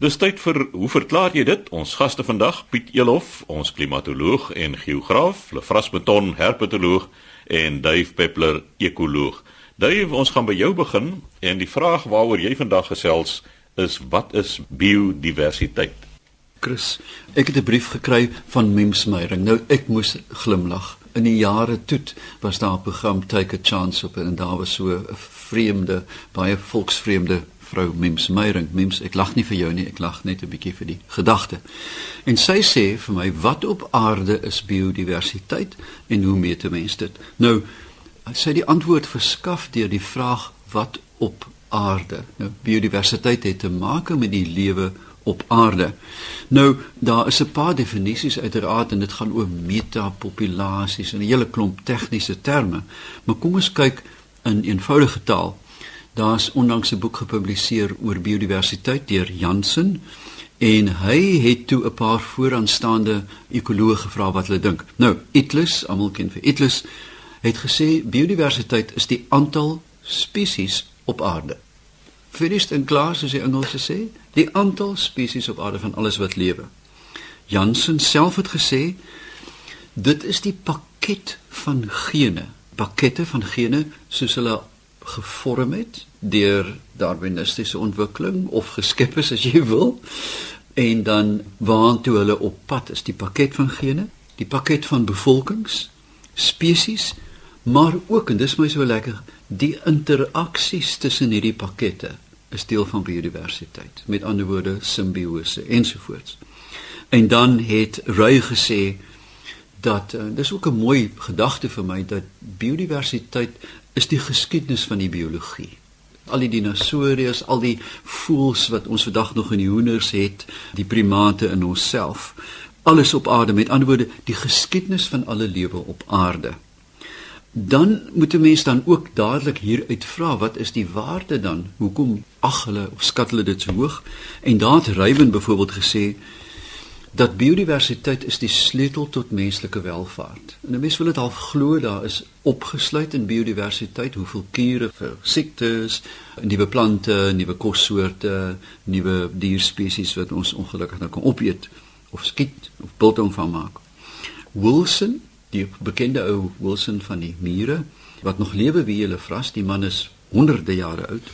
Dis tyd vir hoe verklaar jy dit? Ons gaste vandag Piet Elof, ons klimatoloog en geograaf, Lefras Beton, herpetoloog en Duif Peppler, ekoloog. Duif, ons gaan by jou begin en die vraag waaroor jy vandag gesels is wat is biodiversiteit? Chris, ek het 'n brief gekry van Mems Meyering. Nou ek moes glimlag. In die jare toe was daar 'n program Take a Chance op en daar was so 'n vreemde, baie volksvreemde vrou Mims Meyering. Mims, ek lag nie vir jou nie, ek lag net 'n bietjie vir die gedagte. En sy sê vir my, wat op aarde is biodiversiteit en hoe meet 'n mens dit? Nou, sy die antwoord verskaf deur die vraag wat op aarde. Nou, biodiversiteit het te maak met die lewe op aarde. Nou daar is 'n paar definisies uiteraard en dit gaan oor metapopulasies en 'n hele klomp tegniese terme. Maar kom ons kyk in eenvoudige taal. Daar's onlangs 'n boek gepubliseer oor biodiversiteit deur Jansen en hy het toe 'n paar vooraanstaande ekoloë gevra wat hulle dink. Nou, Itlus, almal ken vir Itlus, het gesê biodiversiteit is die aantal spesies op aarde. Finished and clear, soos die Engelse sê, die aantal spesies op aarde van alles wat lewe. Jansen self het gesê dit is die pakket van gene, pakkette van gene soos hulle gevorm het deur darwinistiese ontwikkeling of geskep is as jy wil en dan waantoe hulle op pad is. Die pakket van gene die pakket van bevolkings spesies maar ook en dis my so lekker die interaksies tussen hierdie pakkette is deel van biodiversiteit. Met ander woorde simbiose ensovoorts. En dan het Ruy gesê dat uh, dis ook 'n mooi gedagte vir my dat biodiversiteit is die geskiedenis van die biologie. Al die dinosourus, al die voëls wat ons vandag nog in die hoenders het, die primate in onsself, alles op aarde met ander woorde die geskiedenis van alle lewe op aarde. Dan moet 'n mens dan ook dadelik hier uitvra wat is die waarde dan? Hoekom ag hulle of skat hulle dit so hoog? En daar het Rywin byvoorbeeld gesê dat biodiversiteit is die sleutel tot menslike welvaart. En 'n mens wil dit half glo daar is opgesluit in biodiversiteit hoeveel kure vir siektes, nuwe plante, nuwe kossoorte, nuwe dierspesies wat ons ongelukkig nou kan opeet of skiet of biltong van maak. Wilson, die bekende ou Wilson van die mure wat nog lewe wie hulle vras, die man is honderde jare oud.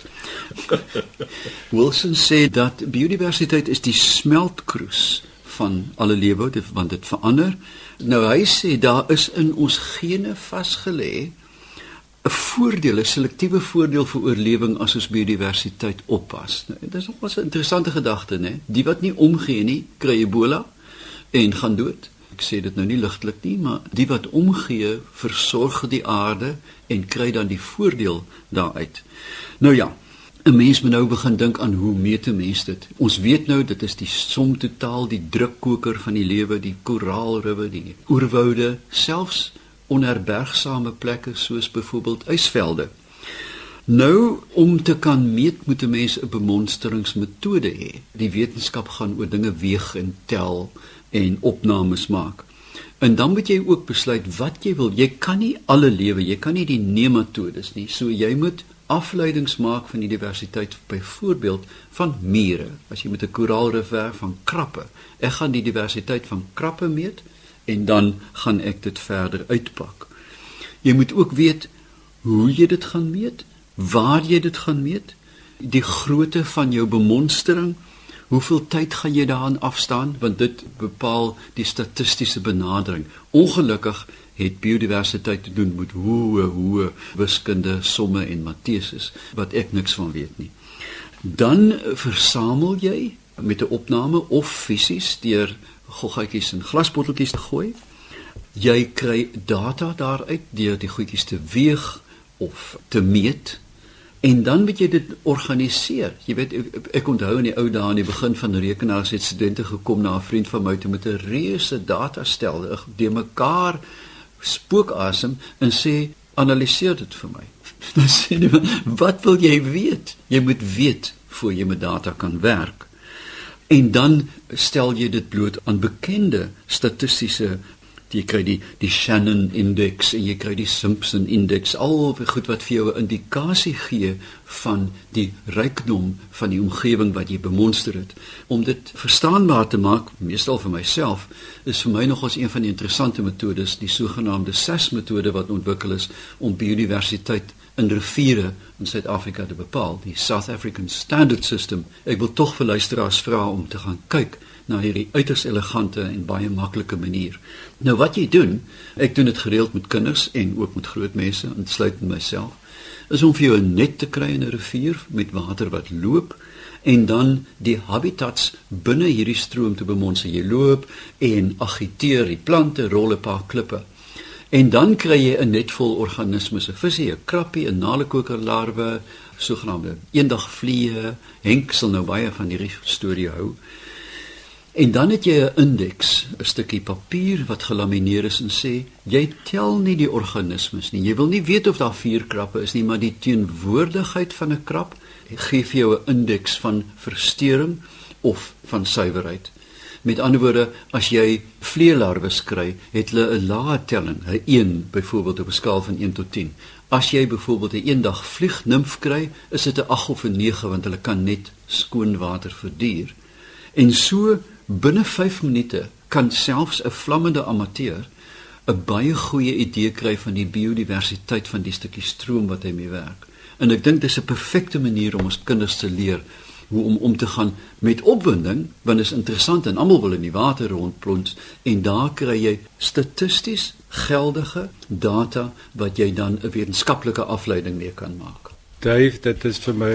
Wilson sê dat biodiversiteit is die smeltkroes van alle lewe want dit verander. Nou hy sê daar is in ons gene vasgelê 'n voordeel, 'n selektiewe voordeel vir oorlewing as ons biodiversiteit oppas. Nou, dit is nogal 'n interessante gedagte, né? Die wat nie omgee nie, kry Ebola en gaan dood. Ek sê dit nou nie ligtelik nie, maar die wat omgee, versorg die aarde en kry dan die voordeel daaruit. Nou ja, 'n mens moet nou begin dink aan hoe meet 'n mens dit? Ons weet nou dit is die som totaal die drukkoker van die lewe, die koraalriwe, die oerwoude, selfs onherbergsame plekke soos byvoorbeeld ysvelde. Nou om te kan meet moet 'n mens 'n bemonstringsmetode hê. Die wetenskap gaan oor dinge weeg en tel en opnames maak. En dan moet jy ook besluit wat jy wil. Jy kan nie alle lewe, jy kan nie die nematodes nie. So jy moet afleidings maak van die diversiteit byvoorbeeld van mure. As jy met 'n koraalrif werk van krappe ek gaan die diversiteit van krappe meet en dan gaan ek dit verder uitpak. Jy moet ook weet hoe jy dit gaan meet waar jy dit gaan meet die grootte van jou bemonstering hoeveel tyd gaan jy daaraan afstaan want dit bepaal die statistiese benadering. Ongelukkig het biodiversiteit te doen met hoe hoe wiskunde somme en matrises wat ek niks van weet nie. Dan versamel jy met 'n opname of fisies deur goggetjies en glasbotteltjies te gooi. Jy kry data daaruit deur die goedjies te weeg of te meet en dan moet jy dit organiseer. Jy weet ek, ek onthou in die ou dae aan die begin van rekenaars het studente gekom na 'n vriend van my toe met 'n reuse datastel, de mekaar spookasem en sê analiseer dit vir my. Dan sê hy wat wil jy weet? Jy moet weet voor jy met data kan werk. En dan stel jy dit bloot aan bekende statistiese jy kry die die Shannon indeks en jy kry die Simpson indeks al goed wat vir jou 'n indikasie gee van die rykdom van die omgewing wat jy bemonster het. Om dit verstaanbaar te maak meestal vir myself is vir my nogals een van die interessante metodes die sogenaamde SASS metode wat ontwikkel is om biodiversiteit in riviere in Suid-Afrika te bepaal die South African Standard System. Ek wil tog vir luisteraars vra om te gaan kyk na hierdie uiters elegante en baie maklike manier. Nou wat jy doen, ek doen dit gereeld met kinders en ook met groot mense, insluitend myself, is om vir jou 'n net te kry in 'n rivier met water wat loop en dan die habitats binne hierdie stroom te bemonster. Jy loop en agiteer die plante, rol 'n paar klippe. En dan kry jy 'n net vol organismes, 'n visie, 'n krappie, 'n nalekokerlarwe, sogenaamde eendagvliee. Henk sal nou baie van hierdie storie hou. En dan het jy 'n indeks, 'n stukkie papier wat gelamineer is en sê jy tel nie die organismes nie. Jy wil nie weet of daar vier krappe is nie, maar die teenwoordigheid van 'n krap gee vir jou 'n indeks van verstoring of van suiwerheid. Met ander woorde, as jy vleelarwes kry, het hulle 'n lae telling, 'n 1 byvoorbeeld op 'n skaal van 1 tot 10. As jy byvoorbeeld 'n eendag vliegnimf kry, is dit 'n 8 of 'n 9 want hulle kan net skoon water verduur. En so Binne 5 minute kan selfs 'n vlammende amateur 'n baie goeie idee kry van die biodiversiteit van die stukkie stroom wat hy mee werk. En ek dink dis 'n perfekte manier om ons kinders te leer hoe om om te gaan met opwinding, want dit is interessant en almal wil in die water rondplons en daar kry jy statisties geldige data wat jy dan 'n wetenskaplike afleiding mee kan maak. Dave, dit is vir my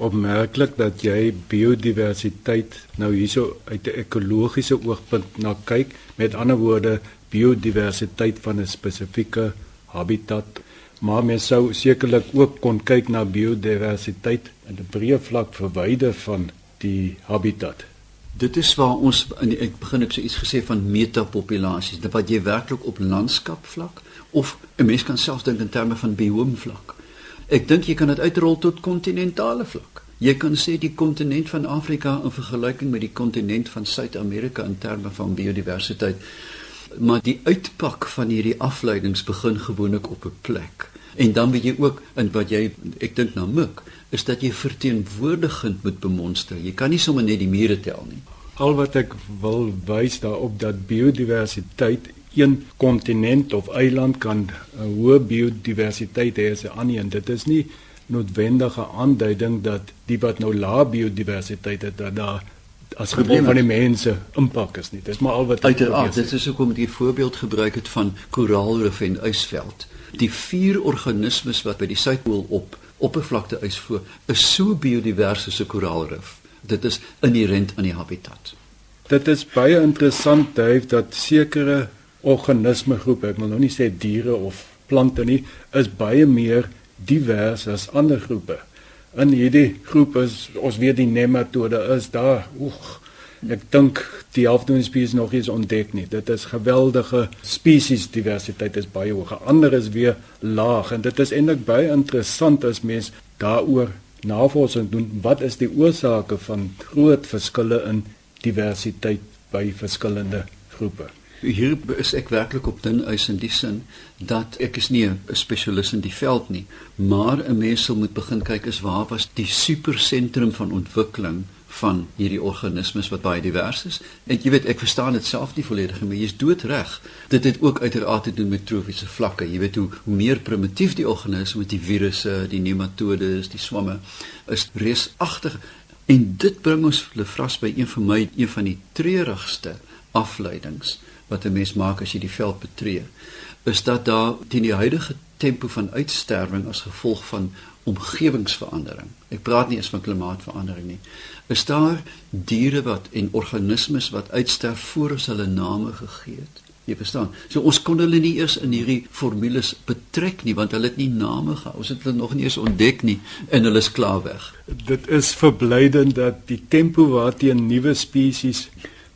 opmerklik dat jy biodiversiteit nou hierso uit 'n ekologiese oogpunt na kyk. Met ander woorde, biodiversiteit van 'n spesifieke habitat. Maar mens sou sekerlik ook kon kyk na biodiversiteit in 'n breë vlak verwyder van die habitat. Dit is waar ons in ek begin ek so iets gesê van metapopulasies, wat jy werklik op landskapvlak of 'n mens kan selfs dink in terme van bioomvlak. Ek dink jy kan dit uitrol tot kontinentale vlak. Jy kan sê die kontinent van Afrika in vergelyking met die kontinent van Suid-Amerika in terme van biodiversiteit. Maar die uitpak van hierdie afleidings begin gewoonlik op 'n plek. En dan weet jy ook in wat jy ek dink na mik, is dat jy verteenwoordigend moet bemonster. Jy kan nie sommer net die mure tel nie. Al wat ek wil wys daarop dat biodiversiteit een kontinent of eiland kan 'n hoë biodiversiteit hê as 'n ander en dit is nie noodwendige aanduiding dat die wat nou lae biodiversiteit het dat daar as gevolg van die mense impak is nie. Dis maar al wat uiteraard dit is hoekom ek die voorbeeld gebruik het van koraalrif en ysveld. Die vier organismes wat by die suidpool op oppervlakte ysvoer is so biodivers as 'n koraalrif. Dit is inherent aan die habitat. Dit is baie interessant Dave dat sekere organisme groep, ek wil nou nie sê diere of plante nie, is baie meer divers as ander groepe. In hierdie groep is ons weet die nematode is daar. Oeg. Ek dink die helfte van die spesies nog is ontdek nie. Dit is geweldige spesies diversiteit is baie hoog. Ander is weer laag en dit is eintlik baie interessant as mens daaroor navorsing doen. Wat is die oorsake van groot verskille in diversiteit by verskillende groepe? Hier is ek werklik op dun ys in die sin dat ek is nie 'n spesialis in die veld nie, maar 'n mens sal moet begin kyk is waar was die supersentrum van ontwikkeling van hierdie organismes wat baie divers is. En jy weet, ek verstaan dit self nie volledig nie, maar jy's doodreg. Dit het ook uiteraard te doen met trofiese vlakke. Jy weet hoe hoe meer primitief die organisme met die virusse, die nematodes, die swamme is reusagtig en dit bring ons lefras by een van my een van die treurigste afleidings wat 'n mens maak as jy die veld betree, is dat daar teen die huidige tempo van uitsterwing as gevolg van omgewingsverandering. Ek praat nie eens van klimaatsverandering nie. Is daar diere wat en organismes wat uitsterf voor ons hulle name gegee het? Jy verstaan. So ons kon hulle nie eers in hierdie formules betrek nie want hulle het nie name gehad. Ons het hulle nog nie eens ontdek nie en hulle is klaar weg. Dit is verblydend dat die tempo waarteen nuwe spesies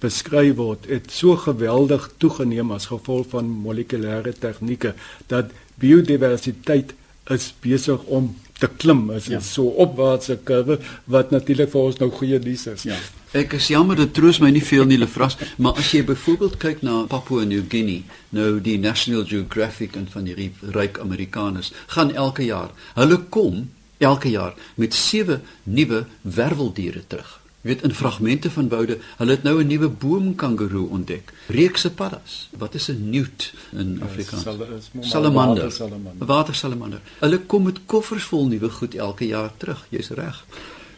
beskryf word, het so geweldig toegeneem as gevolg van molekulêre tegnieke dat biodiversiteit is besig om te klim. Dit is ja. so opwaartse kurwe wat natuurlik vir ons nou goeie nuus is. Ja. Ek is jammer dit troos my nie veel nie Lefras, maar as jy byvoorbeeld kyk na Papua New Guinea, nou die National Geographic en van die ryk Amerikaners gaan elke jaar. Hulle kom elke jaar met sewe nuwe werweldiere terug. Weet in fragmente van woude, hulle het nou 'n nuwe boomkangeroe ontdek. Reekse paddas. Wat is 'n newt in ja, Afrikaans? Salamander. Watersalamander. Hulle kom met koffers vol nuwe goed elke jaar terug. Jy's reg.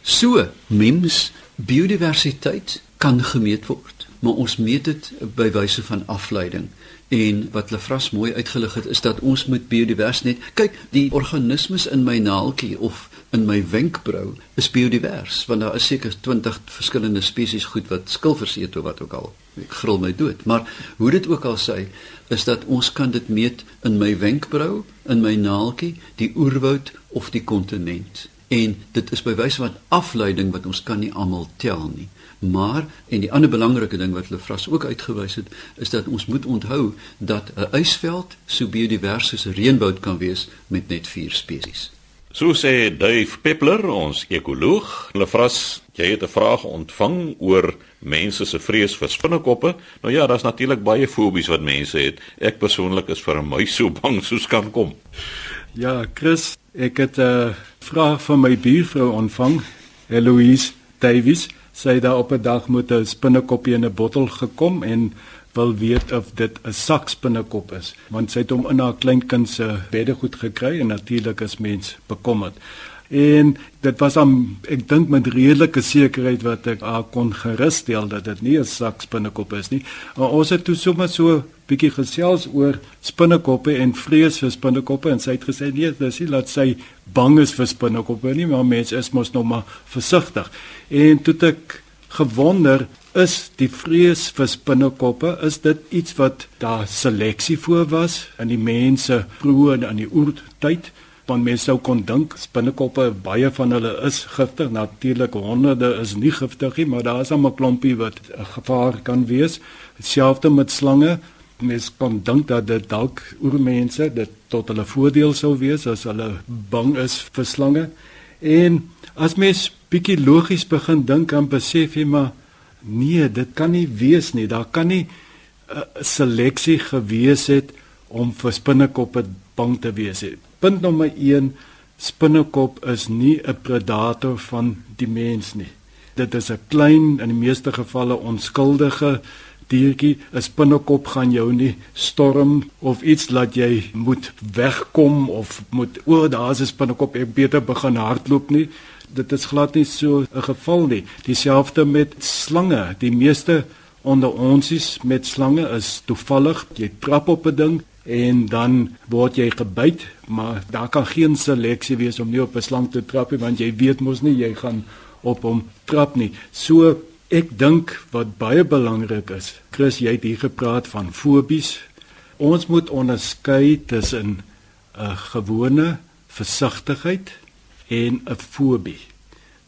So, mims biodiversiteit kan gemeet word, maar ons meet dit by wyse van afleiding. En wat Lefras mooi uitgelig het is dat ons met biodiversiteit, kyk, die organismes in my naaltjie of in my wenkbrau is biodivers, want daar is seker 20 verskillende spesies goed wat skilvers eet of wat ook al. Ek gril my dood, maar hoe dit ook al sê, is dat ons kan dit meet in my wenkbrau, in my naaltjie, die oerwoud of die kontinent. En dit is by wyse van afleiding wat ons kan nie almal tel nie. Maar en die ander belangrike ding wat Lefras ook uitgewys het, is dat ons moet onthou dat 'n ysveld so biodivers soos 'n reënwoud kan wees met net 4 spesies. So sê Dave Peppler, ons ekoloog. Lefras, jy het 'n vraag ontvang oor mense se vrees vir spinnekoppe. Nou ja, daar's natuurlik baie fobies wat mense het. Ek persoonlik is vir 'n muis so bang soos kan kom. Ja, Chris, ek het 'n vraag van my buurvrou ontvang, Eloise Davies sy daar op 'n dag met 'n spinnekoppie in 'n bottel gekom en wil weet of dit 'n sakspinnekop is want sy het hom in haar kleinkind se beddegoed gekry en natuurlik is mens bekommerd. En dit was aan ek dink met redelike sekerheid wat ek haar kon gerusstel dat dit nie 'n sakspinnekop is nie. Maar ons het toe sommer so bietjie gesels oor spinnekoppe en vrees vir spinnekoppe en sy het gesê nee dis nie dat sy bang is vir spinnekoppe nie maar mense is mos nog maar versigtig. En toe ek gewonder is die vrees vir spinnekoppe is dit iets wat daar seleksie voor was in die mense vroeër in die oertyd? Want mense sou kon dink spinnekoppe baie van hulle is giftig. Natuurlik honderde is nie giftig nie maar daar is 'n klompie wat 'n gevaar kan wees. Dieselfde met slange. Mens kon dink dat dit dalk oormense dit tot hulle voordeel sou wees as hulle bang is vir slange. En as mens bietjie logies begin dink en besef jy maar nee, dit kan nie wees nie. Daar kan nie 'n uh, seleksie gewees het om vir spinnekoppe bang te wees nie. Punt nommer 1: Spinnekop is nie 'n predator van die mens nie. Dit is 'n klein in die meeste gevalle onskuldige diertjie. 'n Spinnekop gaan jou nie storm of iets laat jy moet wegkom of moet o, daar's 'n spinnekop, ek beter begin hardloop nie dit is glad nie so 'n geval nie. Dieselfde met slange. Die meeste onder ons is met slange is toevallig jy trap op 'n ding en dan word jy gebyt, maar daar kan geen seleksie wees om nie op 'n slang te trap nie want jy weet mos nie jy gaan op hom trap nie. So ek dink wat baie belangrik is, Chris, jy het hier gepraat van fobies. Ons moet onderskei tussen 'n gewone versigtigheid en 'n fobie.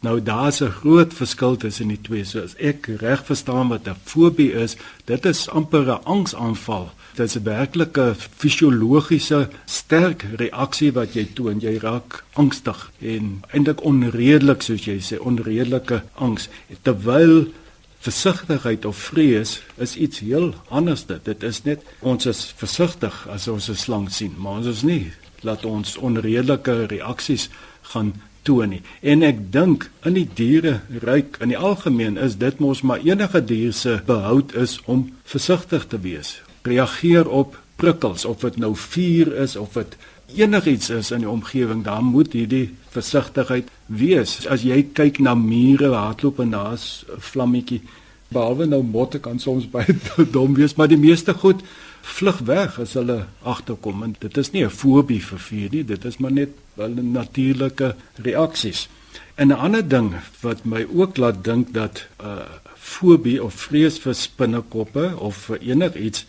Nou daar's 'n groot verskil tussen die twee. So as ek reg verstaan wat 'n fobie is, dit is amper 'n angsaanval. Dit is 'n werklike fisiologiese sterk reaksie wat jy toon. Jy raak angstig en eintlik onredelik soos jy sê, onredelike angs. Terwyl versigtigheid of vrees is iets heel anders. Dit is net ons is versigtig as ons 'n slang sien, maar ons is nie laat ons onredelike reaksies gaan toon nie. En ek dink in die diere ryk in die algemeen is dit mos maar enige dier se behoud is om versigtig te wees. Reageer op prikkels of dit nou vuur is of dit enigiets is in die omgewing, dan moet hierdie versigtigheid wees. As jy kyk na mure hardloop en daar's 'n vlammetjie, behalwe nou motte kan soms baie dom wees, maar die meeste goed vlug weg as hulle agterkom en dit is nie 'n fobie vir vuur nie dit is maar net hulle natuurlike reaksies. En 'n ander ding wat my ook laat dink dat 'n uh, fobie of vrees vir spinnekoppe of vir enigiets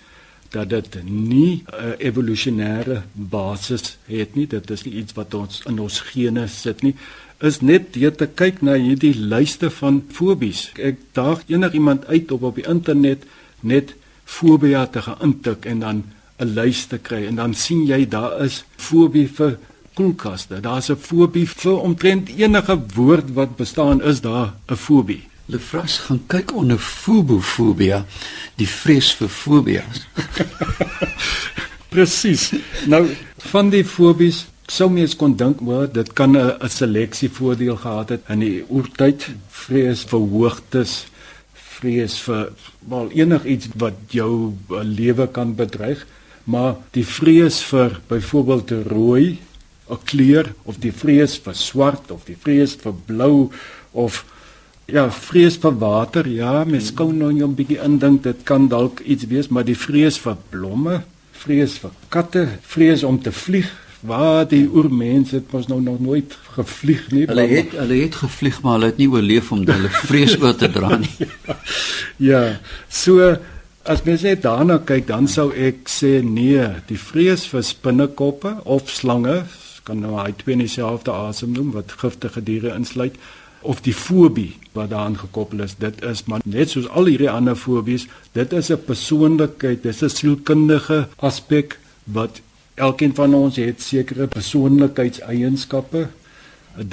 dat dit nie 'n uh, evolusionêre basis het nie dit is nie iets wat ons in ons gene sit nie is net deur te kyk na hierdie lyste van fobies. Ek daag enigiemand uit op op die internet net fobia te gaan intik en dan 'n lys te kry en dan sien jy daar is fobie vir koelkaste. Daar's 'n fobie vir omtrent enige woord wat bestaan is daar 'n fobie. Lefras gaan kyk onder fobofobia, die vrees vir fobias. Presies. Nou van die fobies sou mens kon dink maar dit kan 'n 'n seleksie voordeel gehad het in die oertyd vrees vir hoogtes vrees vir wel enigiets wat jou lewe kan bedreig maar die vrees vir byvoorbeeld rooi 'n kleur of die vrees vir swart of die vrees vir blou of ja vrees vir water ja mens kan nou net 'n bietjie indink dit kan dalk iets wees maar die vrees vir blomme vrees vir katte vrees om te vlieg waar die oormense het mos nou nog nooit gevlieg nie. Hulle het hulle het gevlieg maar hulle het nie oorleef om hulle vrees oor te dra nie. ja, ja. So as mens net daarna kyk dan sou ek sê nee, die vrees vir spinnekoppe of slange kan nou hy twee in dieselfde asem noem wat giftige diere insluit of die fobie wat daaraan gekoppel is dit is maar net soos al hierdie ander fobies dit is 'n persoonlikheid dis 'n sielkundige aspek wat Elkeen van ons het sekere persoonlikheidseienskappe.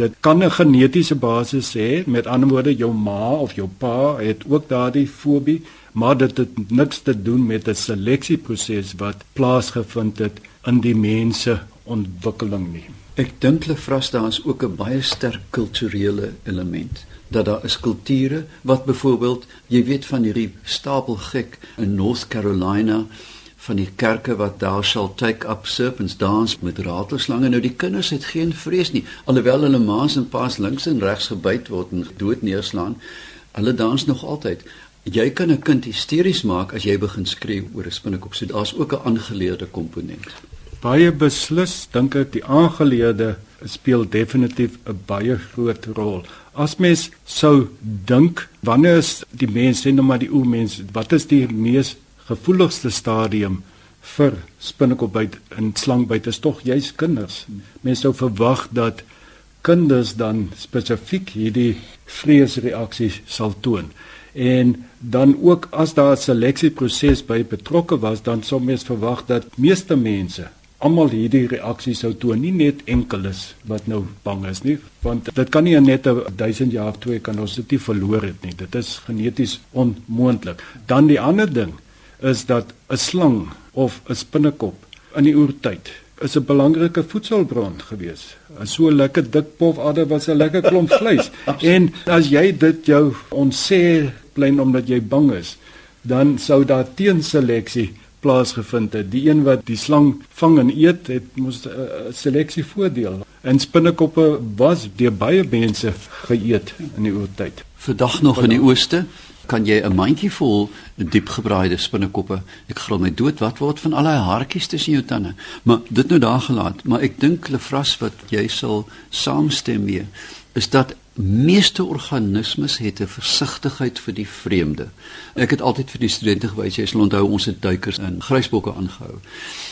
Dit kan 'n genetiese basis hê, met ander woorde jou ma of jou pa het ook daardie fobie, maar dit het niks te doen met 'n seleksieproses wat plaasgevind het in die mense ontwikkeling nie. Ek dink hulle vras daar is ook 'n baie sterk kulturele element dat daar is kulture wat byvoorbeeld jy weet van hierdie stapel gek in North Carolina van die kerke wat daar sal take up serpents dans met ratelslange. Nou die kinders het geen vrees nie, alhoewel hulle maas en paas links en regs gebyt word en dood neerslaan. Hulle dans nog altyd. Jy kan 'n kind hysteries maak as jy begin skreeu oor 'n spinnekop. So daar's ook 'n aangeleerde komponent. Baie beslis dink ek die aangeleerde speel definitief 'n baie groot rol. As mens sou dink wanneer is die mens sê nou maar die oormens, wat is die mees gevoeligste stadium vir spinnekopbyt en slangbyt is tog juis kinders. Mense sou verwag dat kinders dan spesifiek hierdie vreesreaksies sal toon. En dan ook as daar 'n seleksieproses by betrokke was, dan sou mens verwag dat meeste mense almal hierdie reaksie sou toon, nie net enkeles wat nou bang is nie, want dit kan nie net 'n 1000 jaar of twee kan ons dit nie verloor het nie. Dit is geneties onmoontlik. Dan die ander ding is dat 'n slang of 'n spinnekop in die oertyd is 'n belangrike voedselbron gewees. 'n So lekker dik pofadder was 'n lekker klomp vleis. en as jy dit jou onsê klein omdat jy bang is, dan sou daar teenseleksie plaasgevind het. Die een wat die slang vang en eet, het mos 'n uh, seleksie voordeel. En spinnekoppe was deur baie mense geëet in die oertyd. Vandag nog in die ooste kan jy 'n mandjie vol diepgebraaide spinnekoppe. Ek glo my dood wat word van al daai haartjies tussen jou tande. Maar dit nou daar gelaat, maar ek dink Lefras wat jy sal saamstem mee is dat meeste organismes het 'n versigtigheid vir die vreemde. Ek het altyd vir die studente gewys jy sal onthou ons het duikers in grysbokke aangehou.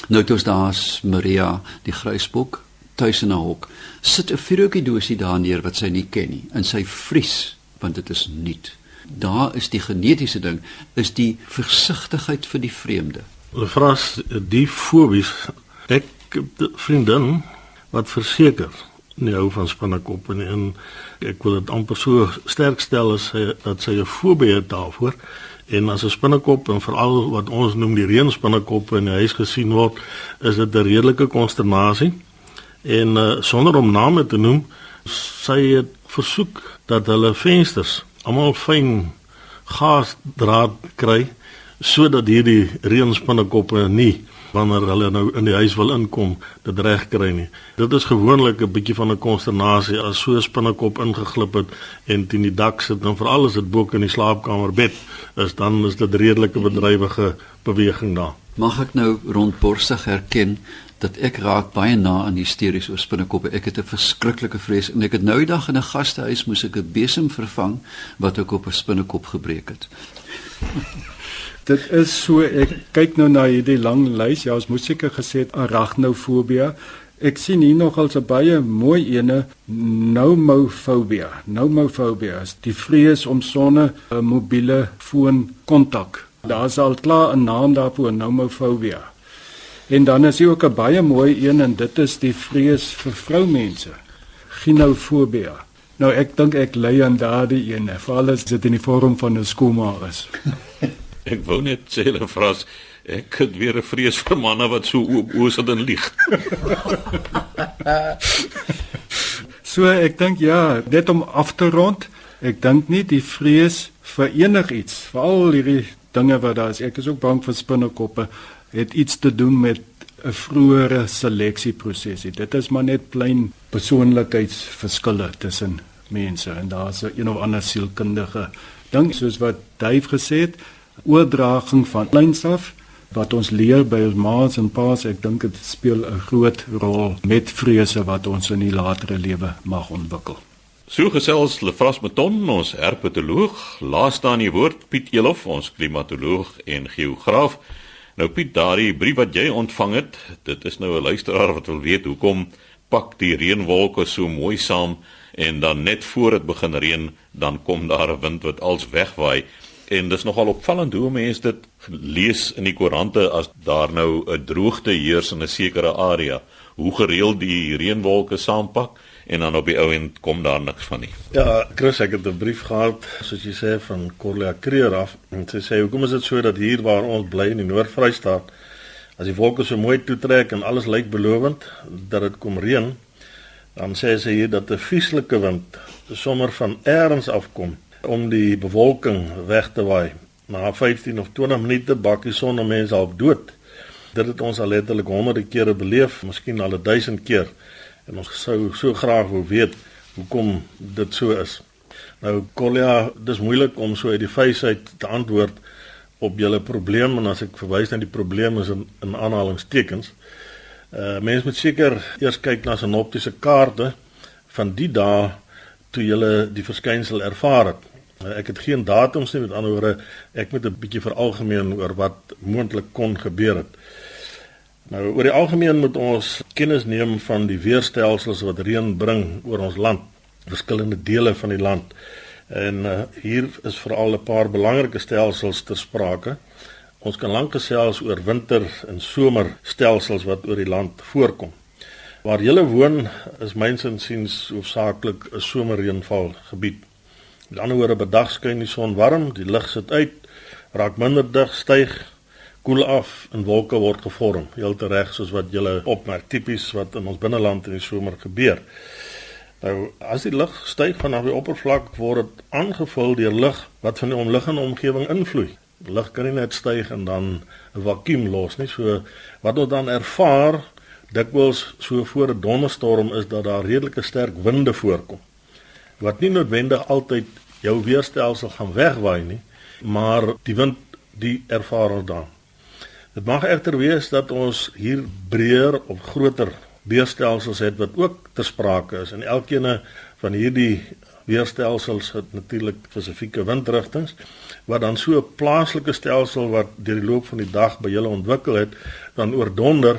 Nou toe daar's Maria, die grysbok tuis in 'n hok. Sit 'n vuurtjie dosie daar neer wat sy nie ken nie en sy vries want dit is nuut daar is die genetiese ding is die versigtigheid vir die vreemde. Hulle vra die fobies. Ek vriendin wat verseker nie hou van spinnekoppe nie en ek wil dit amper so sterk stel as sy dat sy 'n fobie het daarvoor. En as 'n spinnekop en veral wat ons noem die reënspinnekop in die huis gesien word is dit 'n redelike konsternasie. En uh, sonder om name te noem sy het versoek dat hulle vensters almal fyn gasdraad kry sodat hierdie reënspinnekoppe nie wanneer hulle nou in die huis wil inkom dit reg kry nie. Dit is gewoonlik 'n bietjie van 'n konsternasie as so 'n spinnekop ingeglip het en teen die dak sit en veral as dit bo in die slaapkamer bed is dan is dit redelike bedrywige beweging daar. Mag ek nou rondborstig herken dat ek raak baie na aan hysteries oor spinnekoppe. Ek het 'n verskriklike vrees en ek het nou die dag in 'n gastehuis moes ek 'n besem vervang wat ek op 'n spinnekop gebreek het. Dit is so ek kyk nou na hierdie lang lys. Ja, ons moes seker gesê het arachnofobia. Ek sien hier nog al 'n baie mooi ene, nomofobia. Nomofobia is die vrees om sonne 'n mobiele foon kontak. Daar's al klaar 'n naam daarvoor, nomofobia. En dan is hier ook 'n baie mooi een en dit is die vrees vir vroumense. Ginofobia. Nou ek dink ek lei aan daardie een, veral as dit in die vorm van 'n skoolma is. Ek wou net sê hulle vras ek het weer 'n vrees vir manne wat so oop oë sit en lieg. So ek dink ja, net om af te rond, ek dink nie die vrees vir enigiets, veral hierdie dinge wat daar is. Ek is ook bang vir spinnekoppe het iets te doen met 'n vroeëre seleksieproses. Dit is maar net klein persoonlikheidsverskille tussen mense en daar's 'n een of ander sielkundige ding soos wat Dave gesê het, oordraging van kleins af wat ons leer by ons ma's en pa's, ek dink dit speel 'n groot rol met vrese wat ons in die latere lewe mag ontwikkel. So gesels Lefras Meton, ons herpetoloog, laaste aan die woord Piet Elof, ons klimatoloog en geograaf. Nou Piet, daardie brief wat jy ontvang het, dit is nou 'n luisteraar wat wil weet hoekom pak die reënwolke so mooi saam en dan net voor dit begin reën, dan kom daar 'n wind wat als wegwaai. En dis nogal opvallend hoe mense dit lees in die koerante as daar nou 'n droogte heers in 'n sekere area, hoe gereeld die reënwolke saampak en dan op die ou end kom daar niks van nie. Ja, Chris, ek het 'n brief gehad, soos jy sê van Corlia Creer af en sy sê hoekom is dit so dat hier waar ons bly in die Noord-Vrystaat as die wolke so mooi toetrek en alles lyk belovend dat dit kom reën, dan sê sy hier dat 'n vieslike wind sommer van eers afkom om die bewolking weg te waai. Na 15 of 20 minute bak die son om mense half dood. Dit het ons al letterlik honderde kere beleef, miskien al 1000 keer. En ons sou so graag wou weet hoekom dit so is. Nou Collia, dis moeilik om so uit die uit te antwoord op julle probleem en as ek verwys na die probleem is in, in aanhalingstekens. Uh mense moet seker eers kyk na sinoptiese kaarte van die dae toe jy die verskynsel ervaar het. Nou, ek het geen datums nie met ander woorde ek moet 'n bietjie veralgemeen oor wat moontlik kon gebeur het. Nou oor die algemeen moet ons kennis neem van die weerstelsels wat reën bring oor ons land, verskillende dele van die land. En uh, hier is veral 'n paar belangrike stelsels ter sprake. Ons kan lank gesels oor winter en somerstelsels wat oor die land voorkom. Waar jy woon is myns insiens hoofsaaklik 'n somerreënval gebied. Met ander woorde, bedag skyn die son warm, die lug sit uit, raak minder dig, styg, koel af en wolke word gevorm. Heeltemal reg soos wat julle opmerk, tipies wat in ons binneland in die somer gebeur. Nou, as die lug styg vanaf die oppervlak, word dit aangevul deur lug wat van die omliggende omgewing invloei. Lug kan nie net styg en dan 'n vakuum los nie. So wat ons dan ervaar dikwels so voor 'n donderstorm is dat daar redelike sterk winde voorkom wat nie noodwendig altyd jou weerstelsel gaan wegwaai nie, maar die wind die ervaring dan. Dit mag egter wees dat ons hier breër of groter weerstelsels het wat ook ter sprake is en elkeen van hierdie weerstelsels het natuurlik spesifieke windrigtings wat dan so 'n plaaslike stelsel wat deur die loop van die dag by julle ontwikkel het dan oordonder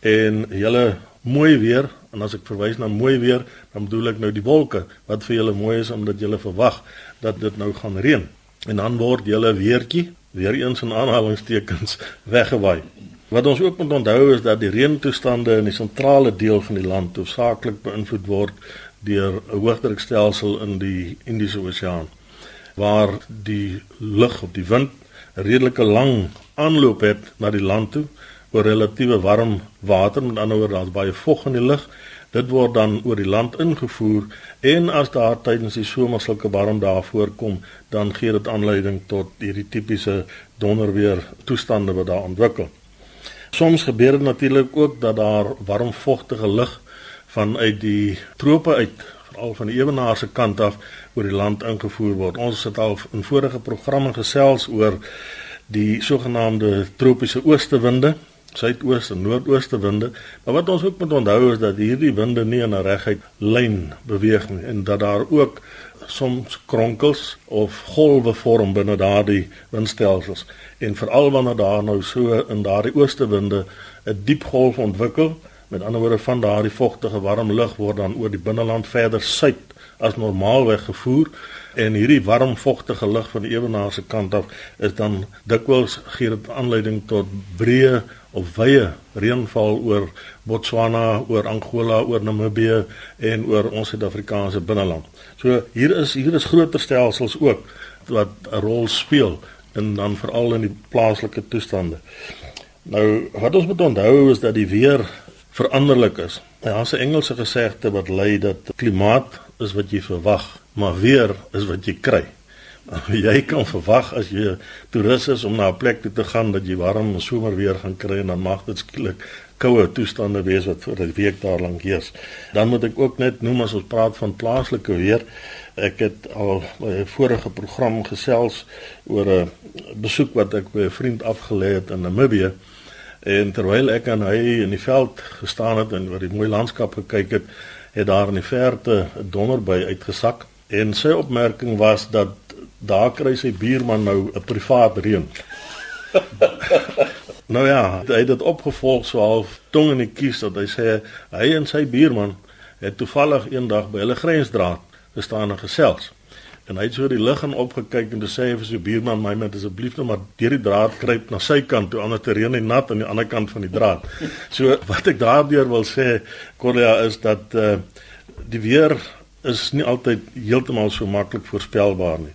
en julle mooi weer en as ek verwys na mooi weer, dan bedoel ek nou die wolke wat vir julle mooi is omdat julle verwag dat dit nou gaan reën. En dan word julle weertjie weer eens in aanhalingstekens weggewaai. Wat ons ook moet onthou is dat die reëntoestande in die sentrale deel van die land hoofsaaklik beïnvloed word deur 'n hoëdrukstelsel in die Indiese Oseaan waar die lug op die wind redelike lang aanloop het na die land toe oor relatiewe warm water, met ander woorde daar's baie vog in die lug. Dit word dan oor die land ingevoer en as daar tydens die somer sulke warm dae voorkom, dan gee dit aanleiding tot hierdie tipiese donderweer toestande wat daar ontwikkel. Soms gebeur dit natuurlik ook dat daar warm vogtige lug vanuit die trope uit veral van die ewenaar se kant af oor die land ingevoer word. Ons het al in vorige programme gesels oor die sogenaamde tropiese oostewinde suidoos en noordooste winde. Maar wat ons ook moet onthou is dat hierdie winde nie in 'n reguit lyn beweeg nie en dat daar ook soms kronkels of golwe vorm binne daardie windstelsels. En veral wanneer daar nou so in daardie ooste winde 'n diep golf ontwikkel, met ander woorde van daardie vogtige warm lug word dan oor die binneland verder suid as normaalweg gevoer en hierdie warm vogtige lug van die ewenaar se kant af is dan dikwels gee dit aanleiding tot breë of wye reënval oor Botswana, oor Angola, oor Namibië en oor ons Suid-Afrikaanse binneland. So hier is hier is groter stelsels ook wat 'n rol speel en dan veral in die plaaslike toestande. Nou wat ons moet onthou is dat die weer veranderlik is. Daar's 'n Engelse gesegde wat lui dat klimaat is wat jy verwag, maar weer is wat jy kry. Jy kan verwag as jy toerus is om na 'n plek toe te gaan dat jy warm somerweer gaan kry en dan mag dit skielik koue toestande wees wat vir 'n week daar lank heers. Dan moet ek ook net noem as ons praat van plaaslike weer, ek het al by 'n vorige program gesels oor 'n besoek wat ek by 'n vriend afgelê het in Namibië. En terwyl ek aan hy in die veld gestaan het en oor die mooi landskap gekyk het, het daar in die verte 'n donderby uitgesak en sy opmerking was dat daar kry sy buurman nou 'n privaat reën. nou ja, hy het dit opgevolg so half tong in die kies dat hy sê hy en sy buurman het toevallig eendag by hulle grensdraad gestaan en gesels. En hy het so die lig en opgekyk en gesê vir sy buurman my met asseblief nou maar deur die draad kruip na sy kant toe anders te reën en nat aan die ander kant van die draad. So wat ek daardeur wil sê Corlia is dat uh die weer is nie altyd heeltemal so maklik voorspelbaar nie.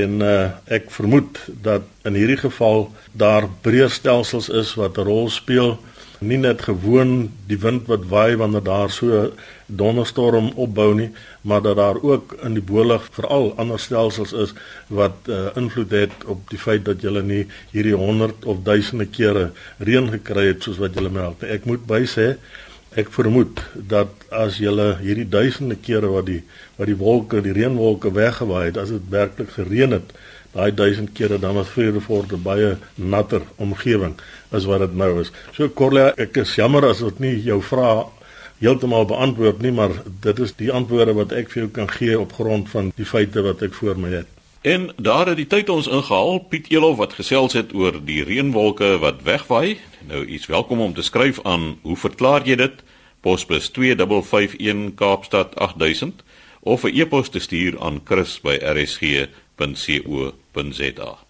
En uh ek vermoed dat in hierdie geval daar breër stelsels is wat 'n rol speel nie net gewoon die wind wat waai wanneer daar so donderstorm opbou nie, maar dat daar ook in die bolig veral ander stelsels is wat uh, invloed het op die feit dat jy nie hierdie 100 of duisende kere reën gekry het soos wat jy meld. Ek moet bysê ek vermoed dat as jy hierdie duisende kere wat die wat die wolke, die reënwolke weggewaai het, as dit werklik gereën het, daai duisend kere dan was Vredefort 'n baie natter omgewing as wat dit nou is. So Corlia, ek is jammer as dit nie jou vrae heeltemal beantwoord nie, maar dit is die antwoorde wat ek vir jou kan gee op grond van die feite wat ek voor my het. En daar het die tyd ons ingehaal Piet Elof wat gesels het oor die reënwolke wat wegwaai. Nou iets welkom om te skryf aan hoe verklaar jy dit? Posbus 2551 Kaapstad 8000 of 'n e-pos te stuur aan chris@rsg.co.za.